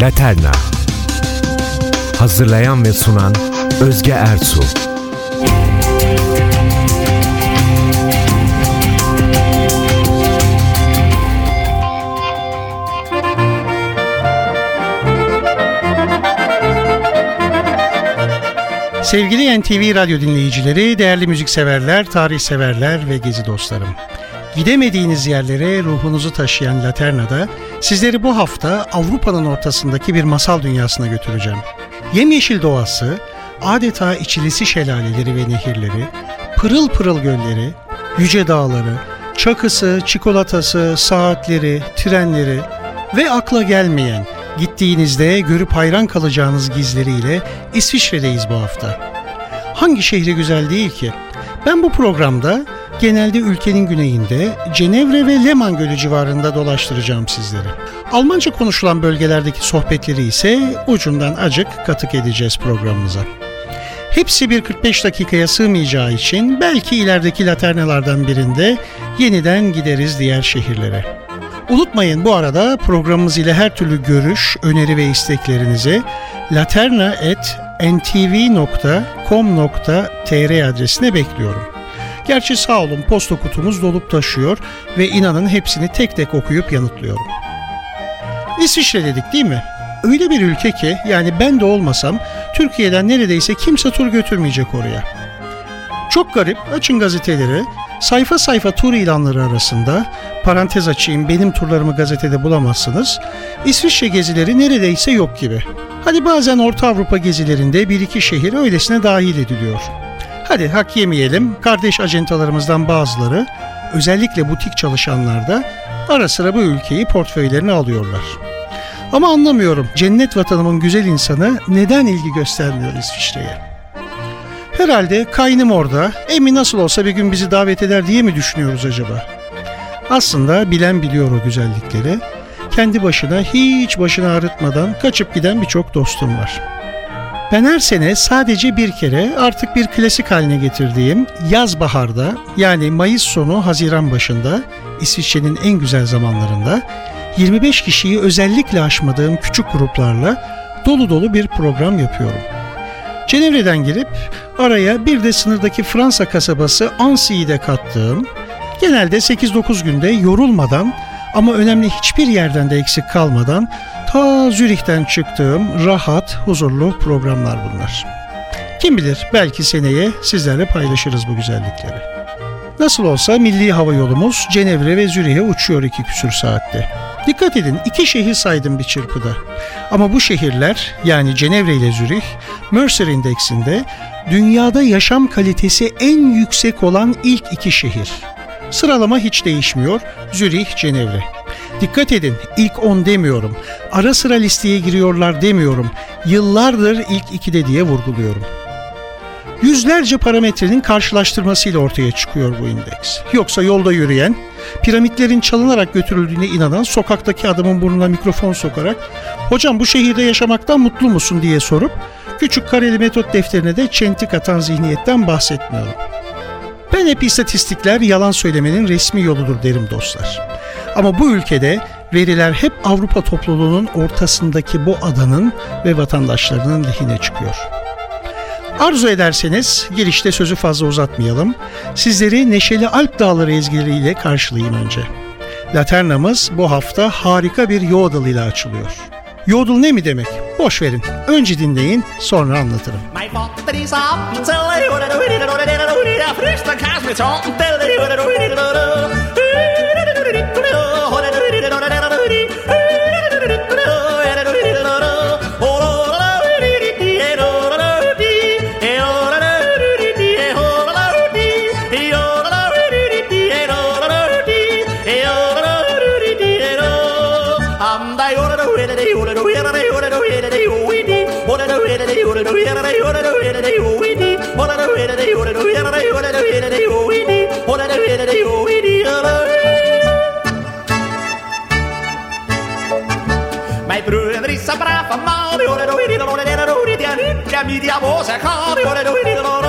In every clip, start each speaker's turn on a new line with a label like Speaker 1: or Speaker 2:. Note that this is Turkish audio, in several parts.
Speaker 1: Laterna. Hazırlayan ve sunan Özge Ertuğ
Speaker 2: Sevgili NTV Radyo dinleyicileri, değerli müzikseverler, tarih severler ve gezi dostlarım. Gidemediğiniz yerlere ruhunuzu taşıyan Laterna'da sizleri bu hafta Avrupa'nın ortasındaki bir masal dünyasına götüreceğim. Yemyeşil doğası, adeta içilisi şelaleleri ve nehirleri, pırıl pırıl gölleri, yüce dağları, çakısı, çikolatası, saatleri, trenleri ve akla gelmeyen, gittiğinizde görüp hayran kalacağınız gizleriyle İsviçre'deyiz bu hafta. Hangi şehri güzel değil ki? Ben bu programda genelde ülkenin güneyinde Cenevre ve Leman Gölü civarında dolaştıracağım sizleri. Almanca konuşulan bölgelerdeki sohbetleri ise ucundan acık katık edeceğiz programımıza. Hepsi bir 45 dakikaya sığmayacağı için belki ilerideki laternalardan birinde yeniden gideriz diğer şehirlere. Unutmayın bu arada programımız ile her türlü görüş, öneri ve isteklerinizi laterna.ntv.com.tr adresine bekliyorum. Gerçi sağ olun posta kutumuz dolup taşıyor ve inanın hepsini tek tek okuyup yanıtlıyorum. İsviçre dedik değil mi? Öyle bir ülke ki yani ben de olmasam Türkiye'den neredeyse kimse tur götürmeyecek oraya. Çok garip açın gazeteleri sayfa sayfa tur ilanları arasında parantez açayım benim turlarımı gazetede bulamazsınız. İsviçre gezileri neredeyse yok gibi. Hadi bazen Orta Avrupa gezilerinde bir iki şehir öylesine dahil ediliyor. Hadi hak yemeyelim. Kardeş acentalarımızdan bazıları özellikle butik çalışanlar da ara sıra bu ülkeyi portföylerine alıyorlar. Ama anlamıyorum cennet vatanımın güzel insanı neden ilgi göstermiyor İsviçre'ye? Herhalde kaynım orada, emi nasıl olsa bir gün bizi davet eder diye mi düşünüyoruz acaba? Aslında bilen biliyor o güzellikleri. Kendi başına hiç başını ağrıtmadan kaçıp giden birçok dostum var. Ben her sene sadece bir kere artık bir klasik haline getirdiğim yaz baharda yani Mayıs sonu Haziran başında İsviçre'nin en güzel zamanlarında 25 kişiyi özellikle aşmadığım küçük gruplarla dolu dolu bir program yapıyorum. Cenevre'den girip araya bir de sınırdaki Fransa kasabası Annecy'yi de kattığım, genelde 8-9 günde yorulmadan ama önemli hiçbir yerden de eksik kalmadan ta Zürih'ten çıktığım rahat, huzurlu programlar bunlar. Kim bilir belki seneye sizlerle paylaşırız bu güzellikleri. Nasıl olsa milli hava yolumuz Cenevre ve Zürih'e uçuyor iki küsür saatte. Dikkat edin iki şehir saydım bir çırpıda. Ama bu şehirler yani Cenevre ile Zürih Mercer indeksinde dünyada yaşam kalitesi en yüksek olan ilk iki şehir. Sıralama hiç değişmiyor. Zürih, Cenevre. Dikkat edin ilk 10 demiyorum. Ara sıra listeye giriyorlar demiyorum. Yıllardır ilk 2'de diye vurguluyorum. Yüzlerce parametrenin karşılaştırmasıyla ortaya çıkıyor bu indeks. Yoksa yolda yürüyen, piramitlerin çalınarak götürüldüğüne inanan sokaktaki adamın burnuna mikrofon sokarak "Hocam bu şehirde yaşamaktan mutlu musun?" diye sorup küçük kareli metot defterine de çentik atan zihniyetten bahsetmiyorum. Ben hep istatistikler yalan söylemenin resmi yoludur derim dostlar. Ama bu ülkede veriler hep Avrupa topluluğunun ortasındaki bu adanın ve vatandaşlarının lehine çıkıyor. Arzu ederseniz girişte sözü fazla uzatmayalım. Sizleri neşeli Alp Dağları ezgileriyle karşılayayım önce. Laternamız bu hafta harika bir yodel ile açılıyor. Yodel ne mi demek? Boş verin. Önce dinleyin, sonra anlatırım.
Speaker 3: My Mijn broer is een brave man, die aan niet kan, die aan boze kan, die aan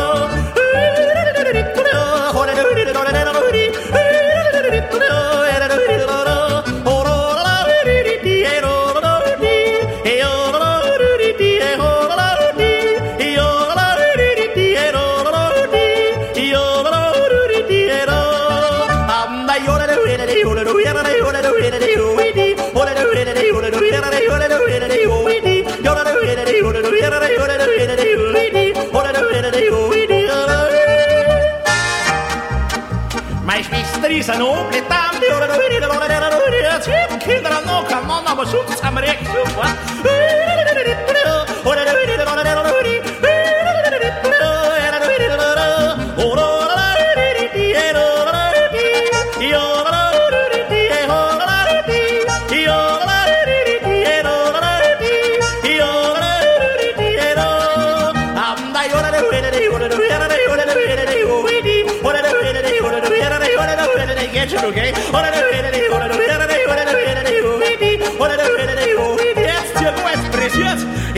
Speaker 3: is een open taam. Tip, kinder, no, kan man, maar zoek, samen,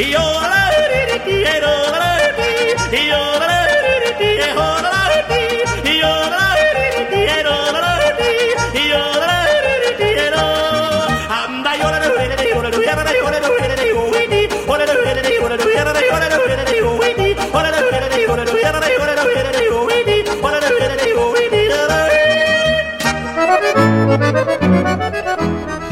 Speaker 3: Y ahora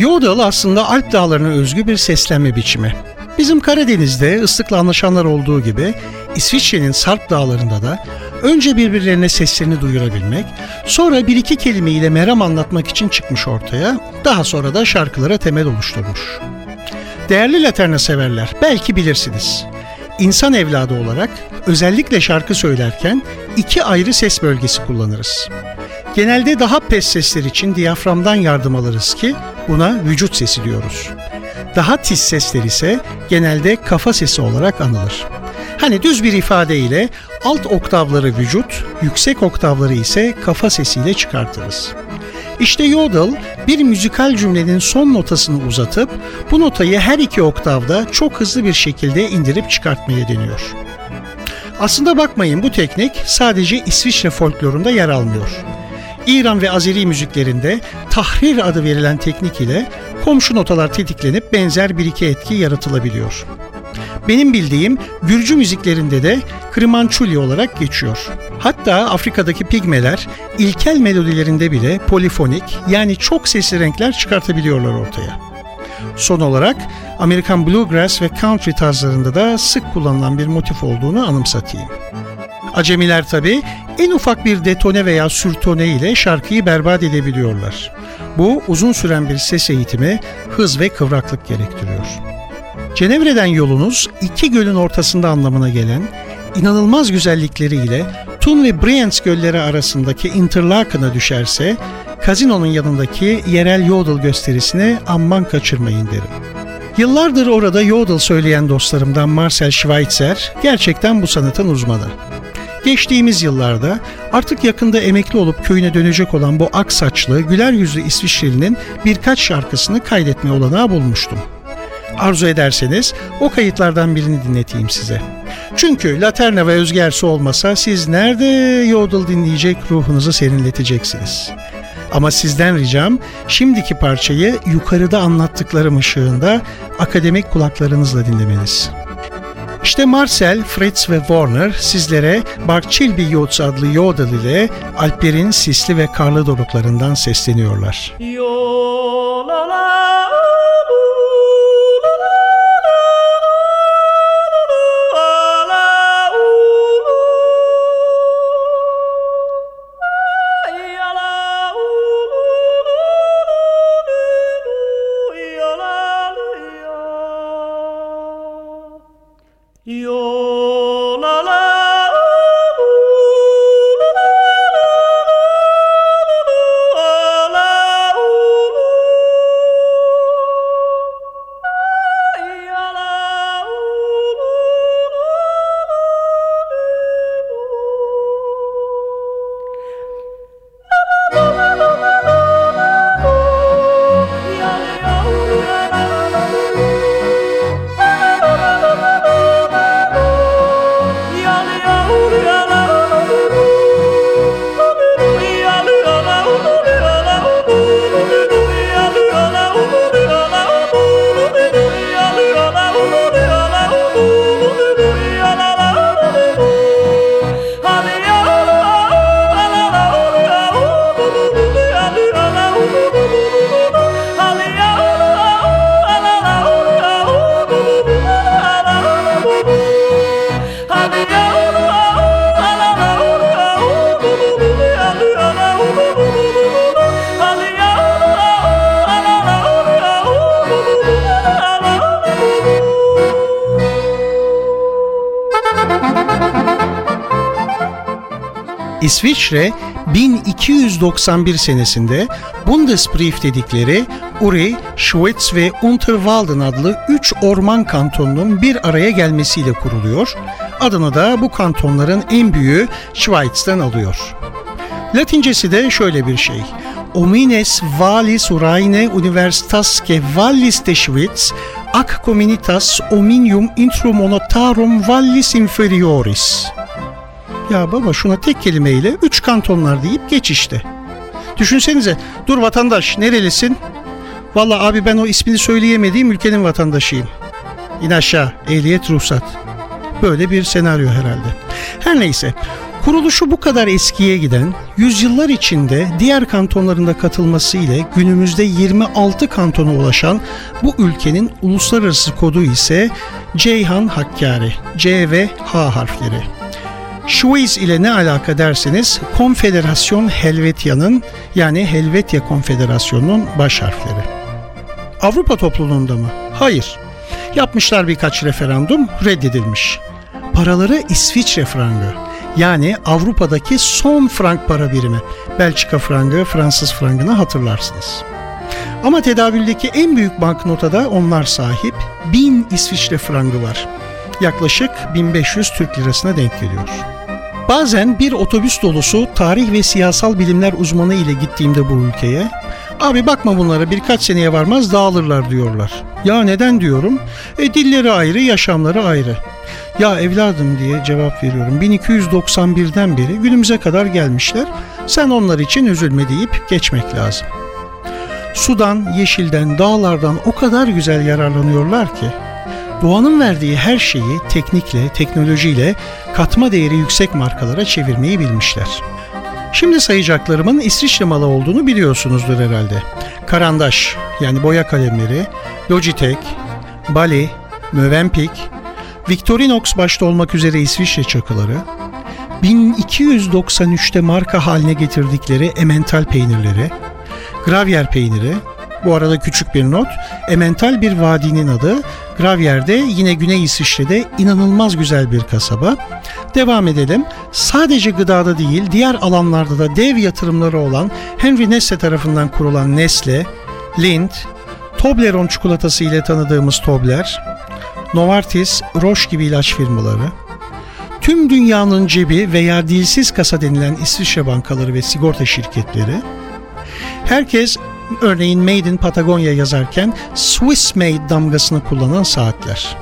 Speaker 2: Yodel aslında Alp dağlarına özgü bir seslenme biçimi. Bizim Karadeniz'de ıslıkla anlaşanlar olduğu gibi İsviçre'nin Sarp dağlarında da önce birbirlerine seslerini duyurabilmek, sonra bir iki kelimeyle meram anlatmak için çıkmış ortaya, daha sonra da şarkılara temel oluşturmuş. Değerli Laterna severler, belki bilirsiniz. İnsan evladı olarak özellikle şarkı söylerken iki ayrı ses bölgesi kullanırız. Genelde daha pes sesler için diyaframdan yardım alırız ki buna vücut sesi diyoruz. Daha tiz sesler ise genelde kafa sesi olarak anılır. Hani düz bir ifadeyle alt oktavları vücut, yüksek oktavları ise kafa sesiyle çıkartırız. İşte yodel bir müzikal cümlenin son notasını uzatıp bu notayı her iki oktavda çok hızlı bir şekilde indirip çıkartmaya deniyor. Aslında bakmayın bu teknik sadece İsviçre folklorunda yer almıyor. İran ve Azeri müziklerinde tahrir adı verilen teknik ile komşu notalar tetiklenip benzer bir iki etki yaratılabiliyor. Benim bildiğim Gürcü müziklerinde de krimançuli olarak geçiyor. Hatta Afrika'daki pigmeler ilkel melodilerinde bile polifonik yani çok sesli renkler çıkartabiliyorlar ortaya. Son olarak Amerikan bluegrass ve country tarzlarında da sık kullanılan bir motif olduğunu anımsatayım. Acemiler tabi en ufak bir detone veya sürtone ile şarkıyı berbat edebiliyorlar. Bu uzun süren bir ses eğitimi, hız ve kıvraklık gerektiriyor. Cenevre'den yolunuz iki gölün ortasında anlamına gelen inanılmaz güzellikleriyle Thun ve Brienz gölleri arasındaki Interlaken'a düşerse kazinonun yanındaki yerel yodel gösterisini amman kaçırmayın derim. Yıllardır orada yodel söyleyen dostlarımdan Marcel Schweitzer gerçekten bu sanatın uzmanı. Geçtiğimiz yıllarda artık yakında emekli olup köyüne dönecek olan bu ak saçlı, güler yüzlü İsviçreli'nin birkaç şarkısını kaydetme olanağı bulmuştum. Arzu ederseniz o kayıtlardan birini dinleteyim size. Çünkü Laterna ve Özgersi olmasa siz nerede yodel dinleyecek ruhunuzu serinleteceksiniz. Ama sizden ricam şimdiki parçayı yukarıda anlattıklarım ışığında akademik kulaklarınızla dinlemeniz. İşte Marcel, Fritz ve Warner sizlere Barçilbi Yots adlı yodel ile Alplerin sisli ve karlı doruklarından sesleniyorlar.
Speaker 3: Yo
Speaker 2: İsviçre 1291 senesinde Bundesbrief dedikleri Uri, Schwitz ve Unterwalden adlı 3 orman kantonunun bir araya gelmesiyle kuruluyor. Adını da bu kantonların en büyüğü Schweiz'ten alıyor. Latincesi de şöyle bir şey. Omines Vallis Uraine Universitasque Vallis de Schwitz ac communitas ominium intromonotarum Vallis Inferioris. Ya baba şuna tek kelimeyle üç kantonlar deyip geç işte. Düşünsenize dur vatandaş nerelisin? Valla abi ben o ismini söyleyemediğim ülkenin vatandaşıyım. İn aşağı ehliyet ruhsat. Böyle bir senaryo herhalde. Her neyse Kuruluşu bu kadar eskiye giden, yüzyıllar içinde diğer kantonlarında katılması ile günümüzde 26 kantona ulaşan bu ülkenin uluslararası kodu ise Ceyhan Hakkari, C ve H harfleri. Schweiz ile ne alaka derseniz Konfederasyon Helvetya'nın yani Helvetya Konfederasyonu'nun baş harfleri. Avrupa topluluğunda mı? Hayır. Yapmışlar birkaç referandum, reddedilmiş. Paraları İsviçre frangı. Yani Avrupa'daki son frank para birimi. Belçika frangı, Fransız frangını hatırlarsınız. Ama tedavüldeki en büyük banknota da onlar sahip. 1000 İsviçre frangı var. Yaklaşık 1500 Türk lirasına denk geliyor. Bazen bir otobüs dolusu tarih ve siyasal bilimler uzmanı ile gittiğimde bu ülkeye Abi bakma bunlara birkaç seneye varmaz dağılırlar diyorlar. Ya neden diyorum? E dilleri ayrı, yaşamları ayrı. Ya evladım diye cevap veriyorum. 1291'den beri günümüze kadar gelmişler. Sen onlar için üzülme deyip geçmek lazım. Sudan, yeşilden, dağlardan o kadar güzel yararlanıyorlar ki doğanın verdiği her şeyi teknikle, teknolojiyle katma değeri yüksek markalara çevirmeyi bilmişler. Şimdi sayacaklarımın İsviçre malı olduğunu biliyorsunuzdur herhalde. Karandaş yani boya kalemleri, Logitech, Bali, Mövenpick, Victorinox başta olmak üzere İsviçre çakıları, 1293'te marka haline getirdikleri Emmental peynirleri, Gravyer peyniri, bu arada küçük bir not, Emmental bir vadinin adı, Gravyer'de yine Güney İsviçre'de inanılmaz güzel bir kasaba. Devam edelim. Sadece gıdada değil diğer alanlarda da dev yatırımları olan Henry Nestle tarafından kurulan Nestle, Lind, Toblerone çikolatası ile tanıdığımız Tobler, Novartis, Roche gibi ilaç firmaları, tüm dünyanın cebi veya dilsiz kasa denilen İsviçre bankaları ve sigorta şirketleri, herkes örneğin Made in Patagonia yazarken Swiss Made damgasını kullanan saatler.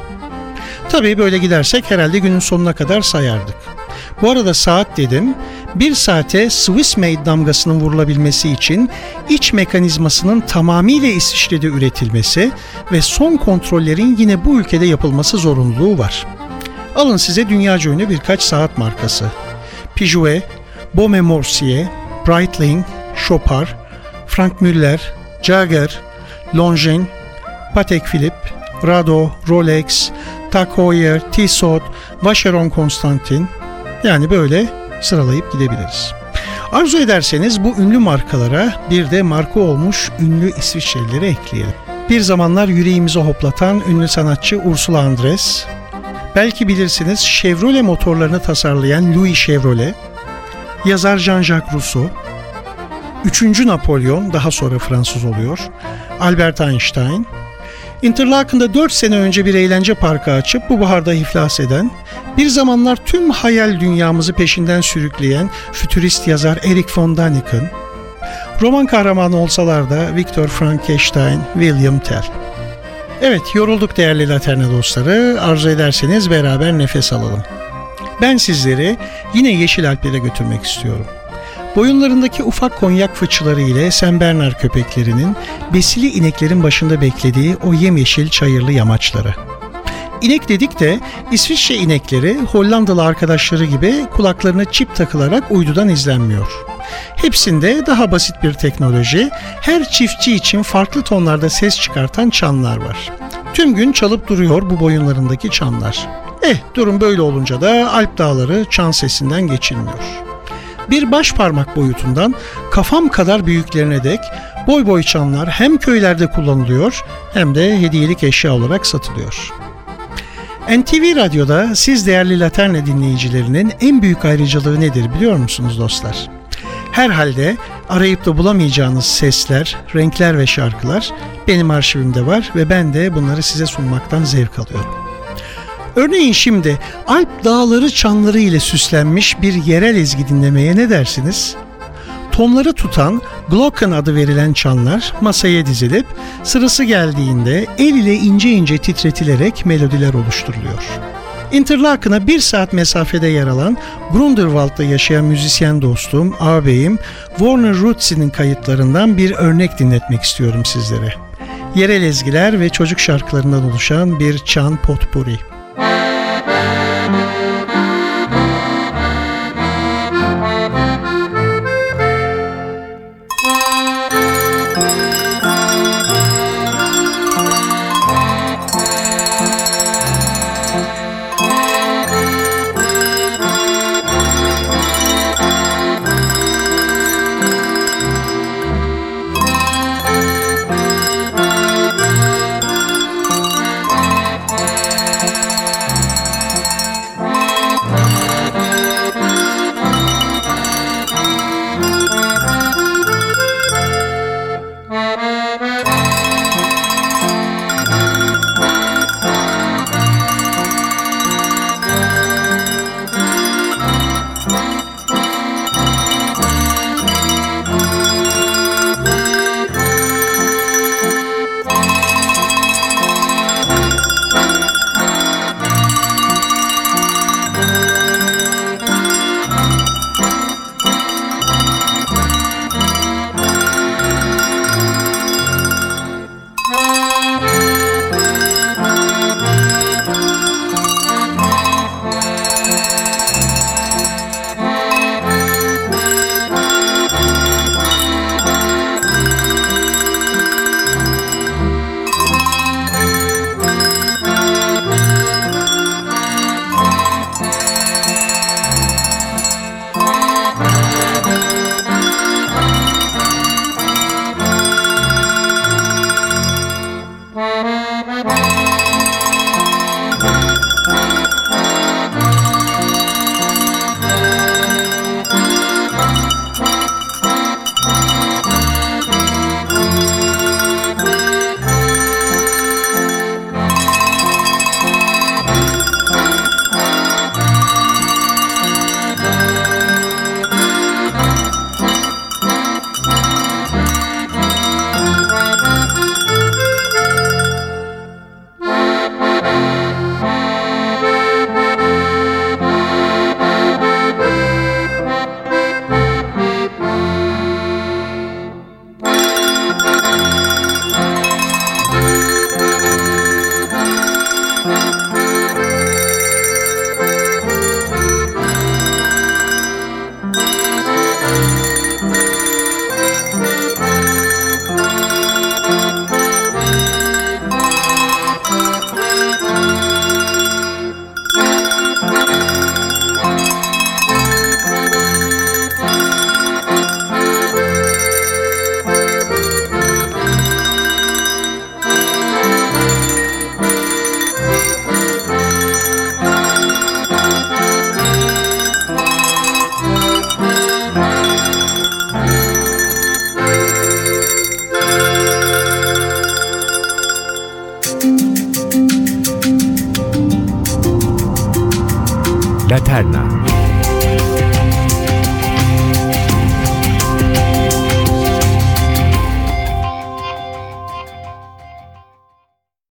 Speaker 2: Tabii böyle gidersek herhalde günün sonuna kadar sayardık. Bu arada saat dedim, bir saate Swiss Made damgasının vurulabilmesi için iç mekanizmasının tamamıyla İsviçre'de üretilmesi ve son kontrollerin yine bu ülkede yapılması zorunluluğu var. Alın size dünyaca ünlü birkaç saat markası. Peugeot, Baume Morsier, Breitling, Chopard, Frank Müller, Jaeger, Longines, Patek Philippe, Rado, Rolex, Tag Heuer, Tissot, Vacheron Constantin yani böyle sıralayıp gidebiliriz. Arzu ederseniz bu ünlü markalara bir de marka olmuş ünlü İsviçrelileri ekleyelim. Bir zamanlar yüreğimizi hoplatan ünlü sanatçı Ursula Andres, belki bilirsiniz Chevrolet motorlarını tasarlayan Louis Chevrolet, yazar Jean-Jacques Rousseau, 3. Napolyon daha sonra Fransız oluyor, Albert Einstein, Interlaken'da 4 sene önce bir eğlence parkı açıp bu baharda iflas eden, bir zamanlar tüm hayal dünyamızı peşinden sürükleyen fütürist yazar Erich von Däniken, roman kahramanı olsalar da Viktor Frankenstein, William Tell. Evet, yorulduk değerli Laterna dostları. Arzu ederseniz beraber nefes alalım. Ben sizleri yine Yeşil Alplere götürmek istiyorum. Boyunlarındaki ufak konyak fıçıları ile Sen Bernard köpeklerinin besili ineklerin başında beklediği o yemyeşil çayırlı yamaçları. İnek dedik de İsviçre inekleri Hollandalı arkadaşları gibi kulaklarına çip takılarak uydudan izlenmiyor. Hepsinde daha basit bir teknoloji, her çiftçi için farklı tonlarda ses çıkartan çanlar var. Tüm gün çalıp duruyor bu boyunlarındaki çanlar. Eh durum böyle olunca da Alp dağları çan sesinden geçilmiyor. Bir baş parmak boyutundan kafam kadar büyüklerine dek boy boy çanlar hem köylerde kullanılıyor hem de hediyelik eşya olarak satılıyor. NTV Radyo'da siz değerli Laterna dinleyicilerinin en büyük ayrıcalığı nedir biliyor musunuz dostlar? Herhalde arayıp da bulamayacağınız sesler, renkler ve şarkılar benim arşivimde var ve ben de bunları size sunmaktan zevk alıyorum. Örneğin şimdi Alp dağları çanları ile süslenmiş bir yerel ezgi dinlemeye ne dersiniz? Tonları tutan Glocken adı verilen çanlar masaya dizilip sırası geldiğinde el ile ince ince titretilerek melodiler oluşturuluyor. Interlaken'a bir saat mesafede yer alan Grunderwald'da yaşayan müzisyen dostum, ağabeyim Warner Roots'inin kayıtlarından bir örnek dinletmek istiyorum sizlere. Yerel ezgiler ve çocuk şarkılarından oluşan bir çan potpourri.